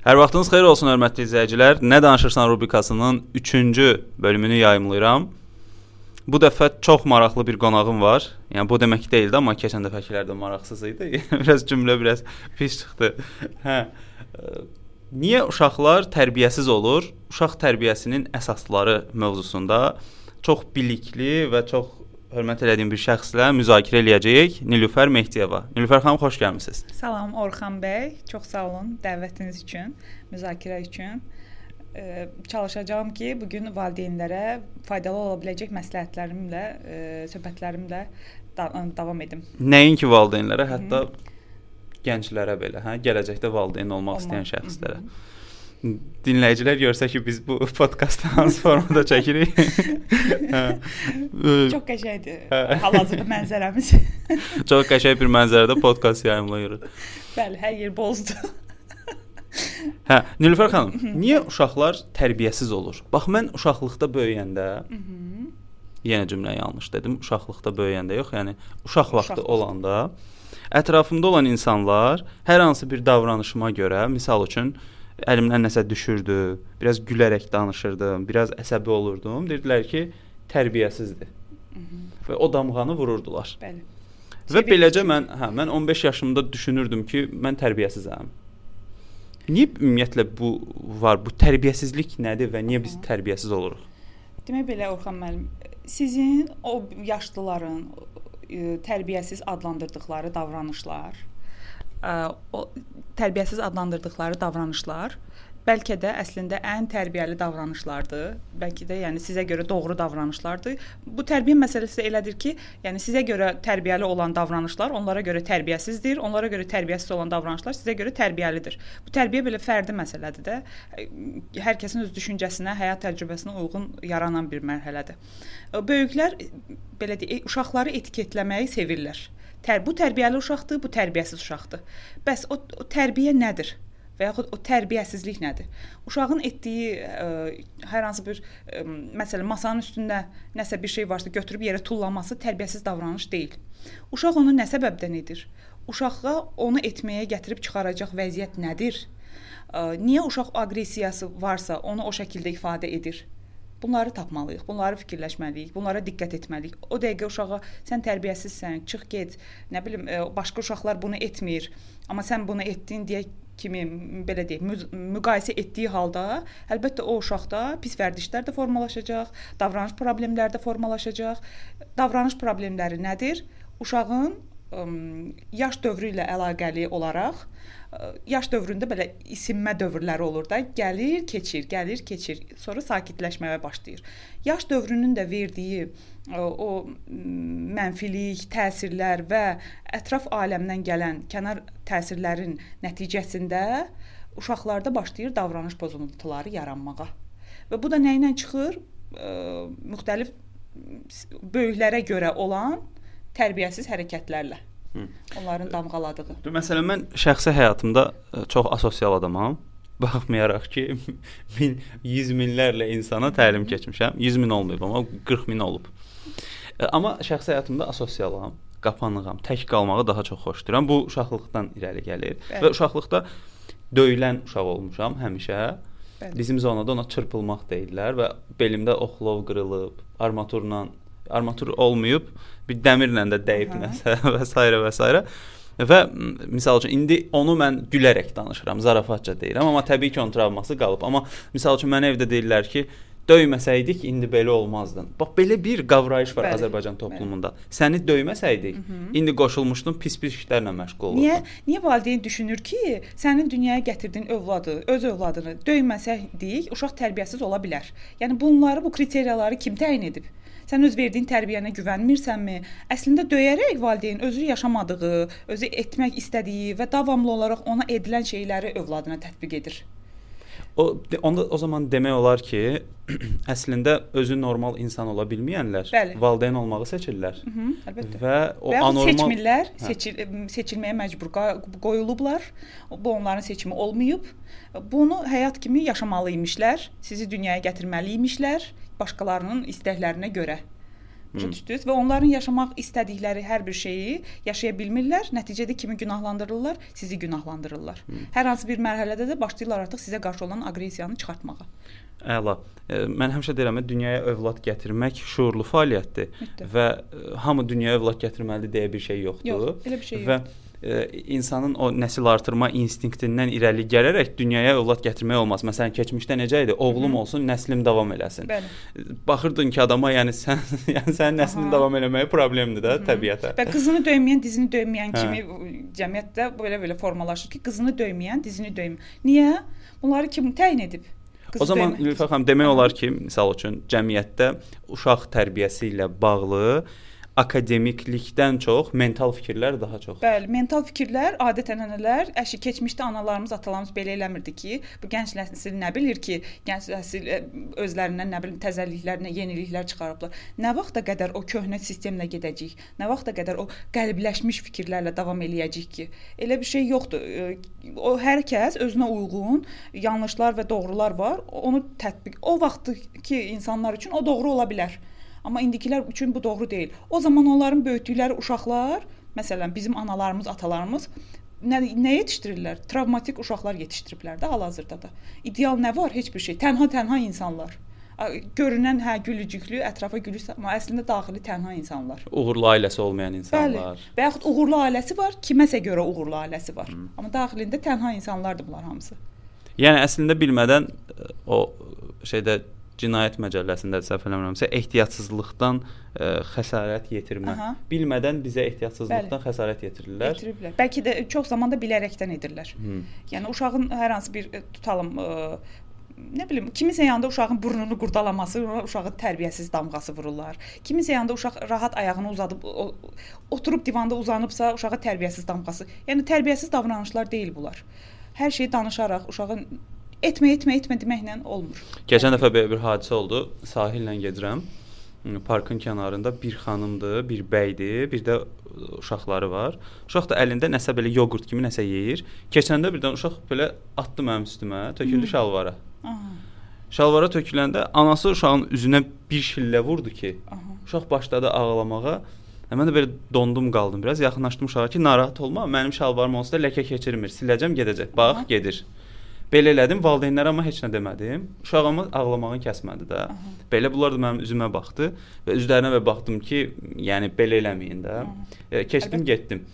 Hər vaxtınız xeyir olsun hörmətli izləyicilər. Nə danışırsan rubrikasının 3-cü bölümünü yayımlayıram. Bu dəfə çox maraqlı bir qonağım var. Yəni bu demək deyildi, amma keçən dəfəkilərdə maraqsız idi. biraz cümlə biraz pis çıxdı. Hə. Niyə uşaqlar tərbiyəsiz olur? Uşaq tərbiyəsinin əsasları mövzusunda çox bilikli və çox hörmət elədiyim bir şəxslə müzakirə eləyəcəyik. Nilüfər Mehdiyeva. Nilüfər xanım xoş gəlmisiniz. Salam Orxan bəy. Çox sağ olun dəvətiniz üçün, müzakirə üçün. Ə, çalışacağam ki, bu gün valideynlərə faydalı ola biləcək məsləhətlərimlə, ə, söhbətlərimlə da davam edim. Nəinki valideynlərə, hətta Hı -hı. gənclərə belə, hə, gələcəkdə valideyn olmaq Olma. istəyən şəxslərə. Hı -hı dinləyicilər görsə ki, biz bu podkastı hansı formada çəkirik. Çox qəşəngdir. Hal-hazırda mənzərəmiz. Çox qəşəng bir mənzərədə podkast yayımlayırıq. Bəli, hər yer bozdur. hə, Nilüfər xanım, niyə uşaqlar tərbiyəsiz olur? Bax mən uşaqlıqda böyüyəndə Yenə cümlə yanlış dedim. Uşaqlıqda böyüyəndə yox, yəni uşaq vaxtı olanda ətrafımda olan insanlar hər hansı bir davranışıma görə, misal üçün əlimdən nəsə düşürdü, biraz gülərək danışırdım, biraz əsəbi olurdum. Deyirdilər ki, tərbiyəsizdir. Hı -hı. Və o damğanı vururdular. Bəli. Və beləcə mən, hə, mən 15 yaşımda düşünürdüm ki, mən tərbiyəsizəm. Niyə ümumiyyətlə bu var? Bu tərbiyəsizlik nədir və niyə biz tərbiyəsiz oluruq? Demək belə Orxan müəllim, sizin o yaşlıların tərbiyəsiz adlandırdıqları davranışlar o tərbiyəsiz adlandırdıqları davranışlar bəlkə də əslində ən tərbiyəli davranışlardır. Bəlkə də yəni sizə görə doğru davranışlardır. Bu tərbiyə məsələsi elədir ki, yəni sizə görə tərbiyəli olan davranışlar onlara görə tərbiyəsizdir, onlara görə tərbiyəsiz olan davranışlar sizə görə tərbiyəlidir. Bu tərbiyə belə fərdi məsələdir də. Hər kəsin öz düşüncəsinə, həyat təcrübəsinə uyğun yaranan bir mərhələdir. Böyüklər belə deyək, uşaqları etiketləməyi sevirlər. Tər bu tərbiyəli uşaqdır, bu tərbiyəsiz uşaqdır. Bəs o, o tərbiyə nədir? və yaxud o tərbiyəsizlik nədir? Uşağın etdiyi ə, hər hansı bir ə, məsələn masanın üstündə nəsə bir şey varsa götürüb yerə tullaması tərbiyəsiz davranış deyil. Uşaq onu nə səbəbdən edir? Uşağa onu etməyə gətirib çıxaracaq vəziyyət nədir? Ə, niyə uşaq aqressiyası varsa onu o şəkildə ifadə edir? Bunları tapmalıyıq, bunları fikirləşməliyik, bunlara diqqət etməliyik. O dəqiqə uşağa sən tərbiyəsizsən, çıx get, nə bilim, e, başqa uşaqlar bunu etmir, amma sən bunu etdin deyə kimi belə deyək, müqayisə etdiyi halda, əlbəttə o uşaqda pis vərdişlər də formalaşacaq, davranış problemləri də formalaşacaq. Davranış problemləri nədir? Uşağın yaş dövrü ilə əlaqəli olaraq yaş dövründə belə isinmə dövrləri olur da, gəlir, keçir, gəlir, keçir, sonra sakitləşməyə başlayır. Yaş dövrünün də verdiyi o, mənfilik, təsirlər və ətraf aləmdən gələn kənar təsirlərin nəticəsində uşaqlarda başlayır davranış pozuntuları yaranmağa. Və bu da nə ilə çıxır? Müxtəlif böyüklərə görə olan tərbiyəsiz hərəkətlərlə. Hı. Onların damğaladığı. Məsələn mən şəxsi həyatımda e, çox asosial adamam. Baxmayaraq ki, min, 100 minlərlə insana təlim keçmişəm. 100 min olmayıb, amma 40 min olub. E, amma şəxsi həyatımda asosialam, qapanığam, tək qalmağı daha çox xoşlayıram. Bu uşaqlıqdan irəli gəlir. Bəli. Və uşaqlıqda döyülən uşaq olmuşam həmişə. Bəli. Bizim zonada ona çırpılmaq deyirlər və belimdə oxlov qırılıb, armaturla armatur olmayıb, bir dəmirlə də dəyib nəsə və s. və s. Və misal üçün indi onu mən gülərək danışıram, zarafatca deyirəm, amma təbii ki, onun travması qalıb. Amma misal üçün mənə evdə deyirlər ki, döyməsəydik indi belə olmazdı. Bax belə bir qavrayış var bəli, Azərbaycan toplumunda. Bəli. Səni döyməsəydik, Hı -hı. indi qoşulmuşdun pis-pis işlərlə məşğul olurdun. Niyə? Niyə valideyn düşünür ki, sənin dünyaya gətirdiyin övladı, öz övladını döyməsəydik, uşaq tərbiyəsiz ola bilər. Yəni bunları, bu kriteriyaları kim təyin edib? Sən öz verdiyin tərbiyənə güvənmirsənmi? Əslində döyərək valideyn özü yaşamadığı, özü etmək istədiyi və davamlı olaraq ona edilən şeyləri övladına tətbiq edir. O onda o zaman demək olar ki, əslində özü normal insan ola bilməyənlər Bəli. valideyn olmağı seçirlər. Hı -hı, əlbəttə. Və o və anormal seçmirlər, hə. seçil seçilməyə məcbur qoyulublar. Bu onların seçimi olmayıb. Bunu həyat kimi yaşamalı imişlər, sizi dünyaya gətirməli imişlər, başqalarının istəklərinə görə. Başa düşdünüz və onların yaşamaq istədikləri hər bir şeyi yaşaya bilmirlər. Nəticədə kimi günahlandırırlar? Sizi günahlandırırlar. Hı. Hər hansı bir mərhələdə də başlayırlar artıq sizə qarşı olan aqressiyanı çıxartmağa. Əla. E, mən həmişə deyirəm, dünyaya övlad gətirmək şuurlu fəaliyyətdir Mütləq. və e, hamı dünyaya övlad gətirməlidir deyə bir şey yoxdur. Yox, elə bir şey. Və e, insanın o nəsil artırma instinktindən irəli gələrək dünyaya övlad gətirmək olmaz. Məsələn, keçmişdə necə idi? Oğlum Hı -hı. olsun, nəslim davam eləsin. Bəli. Baxırdın ki, adama, yəni sən yəni sənin nəslin Aha. davam eləməyi problemdir də Hı -hı. təbiətə. Və qızını döyməyən dizini döyməyən hə. kimi cəmiyyətdə belə-belə formalaşır ki, qızını döyməyən dizini döymür. Niyə? Bunları kim təyin edib? Qız o zaman Lütfə xanım demək olar ki, misal üçün cəmiyyətdə uşaq tərbiyəsi ilə bağlı akademiklikdən çox mental fikirlər daha çox. Bəli, mental fikirlər, adət-ənənələr, əşi keçmişdə analarımız, atalarımız belə eləmirdi ki, bu gənc nəsil nə bilir ki, gənc nəsil e, özlərindən nə bilim təzəlliklər, nə yeniliklər çıxarıblar. Nə vaxta qədər o köhnə sistemlə gedəcəyik? Nə vaxta qədər o qəlbləşmiş fikirlərlə davam eləyəcəyik ki? Elə bir şey yoxdur. E, o hər kəs özünə uyğun yanlışlar və doğrular var. Onu tətbiq o vaxtki insanlar üçün o doğru ola bilər. Amma indikilər üçün bu doğru deyil. O zaman onların böyütdükləri uşaqlar, məsələn, bizim analarımız, atalarımız nə nə yetişdirirlər? Travmatik uşaqlar yetişdiriblər də hal-hazırda da. İdeal nə var? Heç bir şey. Tənha-tənha insanlar. Görünən hə gülücüklü, ətrafa gülüş, amma əslində daxili tənha insanlar. Uğurlu ailəsi olmayan insanlar. Bəli. Və yaxud uğurlu ailəsi var, kiməsə görə uğurlu ailəsi var. Hmm. Amma daxilində tənha insanlardır bunlar hamısı. Yəni əslində bilmədən o şeydə cinayət məcəlləsində səhv eləmirəmsə ehtiyatsızlıqdan ə, e, xəsarət yetirmə. Aha. Bilmədən bizə ehtiyatsızlıqdan Bəli. xəsarət yetirirlər. Yetiriblər. Bəlkə də çox zamanda bilərəkdən edirlər. Hı. Yəni uşağın hər hansı bir e, tutalım ə, e, nə bilim, kimisə yanında uşağın burnunu qurdalaması, uşağı tərbiyəsiz damğası vururlar. Kimisə yanında uşaq rahat ayağını uzadıb o, oturub divanda uzanıbsa, uşağa tərbiyəsiz damğası. Yəni tərbiyəsiz davranışlar deyil bunlar. Hər şeyi danışaraq uşağın etmə, etmə, etmə deməklə olmur. Keçən dəfə belə bir hadisə oldu. Sahillə gedirəm. Parkın kənarında bir xanımdır, bir bəydir, bir də uşaqları var. Uşaq da əlində nəsə belə yoğurt kimi nəsə yeyir. Keçəndə birdən uşaq belə atdı mənim üstümə, töküldü Hı. şalvara. Aha. Şalvara töküləndə anası uşağın üzünə bir şillə vurdu ki, Aha. uşaq başladı ağlamağa. Mən də belə dondum qaldım biraz. Yaxınlaşdım uşağa ki, narahat olma, mənim şalvarım onsuz da ləkə keçirmir. Siləcəm, gedəcək. Bax, Aha. gedir. Belə elədim, valideynlərə amma heç nə demədim. Uşağımı ağlamağını kəsmədi də. Aha. Belə bunlar da mənim üzümə baxdı və üzlərinə və baxdım ki, yəni belə eləməyin də. E, keçdim, Əlbəttə. getdim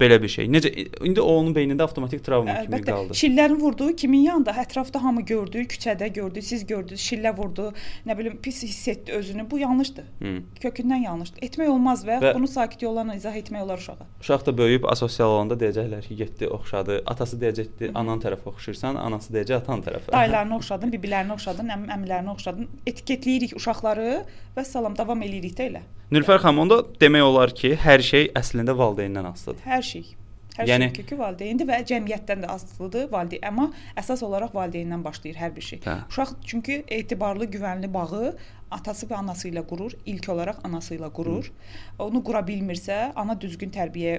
belə bir şey. Necə indi o onun beynində avtomatik travma Əlbəttə, kimi qaldı. Şillərin vurduğu kimin yanında? Ətrafda hamı gördü, küçədə gördü, siz gördünüz, şillə vurdu, nə bilim pis hiss etdi özünü. Bu yanlışdır. Hı. Kökündən yanlışdır. Etmək olmaz və, və bunu sakit yolla izah etmək olar uşağa. Uşaq da böyüyüb asosial olanda deyəcəklər ki, getdi, oxşadı. Atası deyəcəkdi, anan tərəfə oxşayırsan, anası deyəcək atan tərəfə. Dayılarını oxşadın, bibilərini oxşadın, əm əmilərini oxşadın. Etiketləyirik uşaqları və salam davam eləyirik də elə. Nilfər xanım, onda demək olar ki, hər şey əslində valideyndən asılıdır. Hər şey. Hər yəni, şey kökü valideyndir və cəmiyyətdən də asılıdır valideyn, amma əsas olaraq valideyndən başlayır hər bir şey. Hə. Uşaq çünki etibarlı, güvənli bağı atası və anası ilə qurur, ilk olaraq anası ilə qurur. Hı. Onu qura bilmirsə, ana düzgün tərbiyə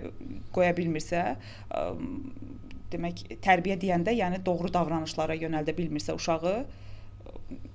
qoya bilmirsə, ə, demək tərbiyə deyəndə, yəni doğru davranışlara yönəldə bilmirsə uşağı,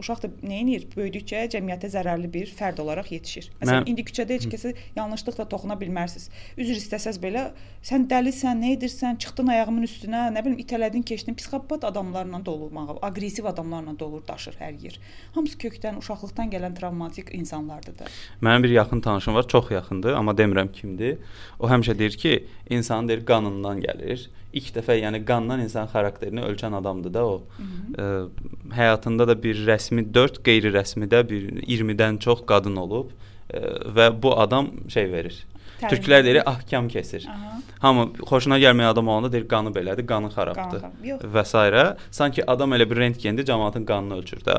uşaq da nə edir? Böyüdükcə cəmiyyətə zərərli bir fərd olaraq yetişir. Məsələn, Mən... indi küçədə heç kəsə yanlışlıqla toxuna bilmərsiniz. Üzr istəsəz belə, sən dəlisən, nə edirsən, çıxdın ayağımın üstünə, nə bilim itələdin, keçdin, psixopat adamlarla dolu, aqressiv adamlarla dolu daşır hər yer. Hamısı kökdən, uşaqlıqdan gələn travmatik insanlardır da. Mənim bir yaxın tanışım var, çox yaxındır, amma demirəm kimdir. O həmişə deyir ki, insan deyir qanından gəlir ilk dəfə yəni qandan insan xarakterini ölçən adamdır da o. Hı -hı. Ə, həyatında da bir rəsmi 4, qeyri-rəsmi də bir 20-dən çox qadın olub ə, və bu adam şey verir. Təlim. Türklər deyir ahkam kesir. Aha. Hamı xoşuna gəlməyən adam olanda deyir qanı belədir, qanı xarabdır və s. Sanki adam elə bir rentgendə cəmaatın qanını ölçür də.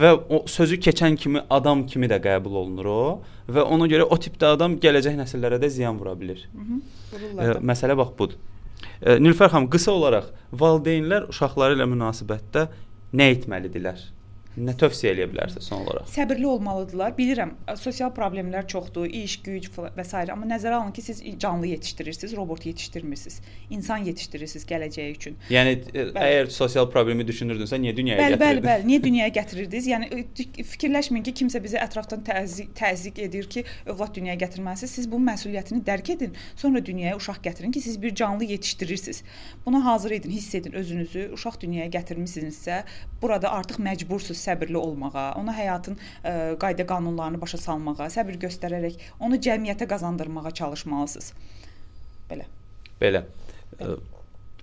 Və o sözü keçən kimi adam kimi də qəbul olunur o və ona görə o tipdə adam gələcək nəsillərə də ziyan vura bilər. Hı Məsələ bax budur. Nilfər xanım, qısa olaraq valideynlər uşaqları ilə münasibətdə nə etməlidirlər? Nə tövsiyə eləyə bilərsiniz son olaraq? Səbirli olmalıdırlar. Bilirəm, sosial problemlər çoxdur, iş, güc və s. amma nəzərə alın ki, siz canlı yetişdirirsiniz, robot yetişdirmirsiniz. İnsan yetişdirirsiniz gələcəyi üçün. Yəni bəli. əgər sosial problemi düşünürdünsə, niyə dünyaya bəli, gətirirdin? Bəli, bəli, niyə dünyaya gətirirdiniz? Yəni fikirləşməyin ki, kimsə bizə ətrafdan təzyiq təzyiq edir ki, övlad dünyaya gətirməlisiniz. Siz bunun məsuliyyətini dərk edin, sonra dünyaya uşaq gətirin ki, siz bir canlı yetişdirirsiniz. Buna hazır edin, hiss edin özünüzü. Uşaq dünyaya gətirmisinizsə, burada artıq məcbursunuz səbirli olmağa, ona həyatın ə, qayda qanunlarını başa salmağa, səbir göstərərək onu cəmiyyətə qazandırmağa çalışmalısınız. Belə. Belə. Ə,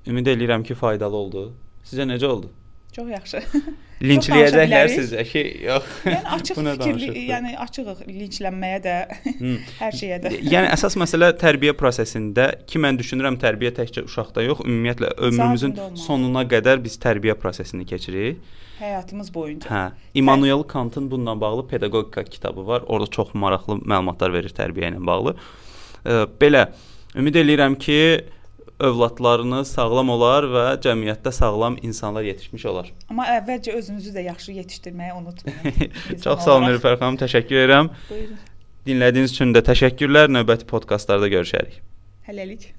ümid eləyirəm ki, faydalı oldu. Sizə necə oldu? Çox yaxşı. Linçləyəcəklər sizə ki, yox. Yəni açıq fikirli, yəni açığıq linçlənməyə də, hər şeyə də. yəni əsas məsələ tərbiyə prosesində ki, mən düşünürəm tərbiyə təkcə uşaqda yox, ümumiyyətlə ömrümüzün sonuna qədər biz tərbiyə prosesini keçirik. Həyatımız boyunca. Hə. İmmanuel Kantın bununla bağlı pedaqogika kitabı var. Orada çox maraqlı məlumatlar verir tərbiyə ilə bağlı. Belə ümid eləyirəm ki, övladlarınız sağlam olar və cəmiyyətdə sağlam insanlar yetişmiş olar. Amma əvvəlcə özünüzü də yaxşı yetişdirməyi unutmayın. Çox sağ olun Nilüfər xanım, təşəkkür edirəm. Buyurun. Dinlədiyiniz üçün də təşəkkürlər. Növbəti podkastlarda görüşərik. Hələlik.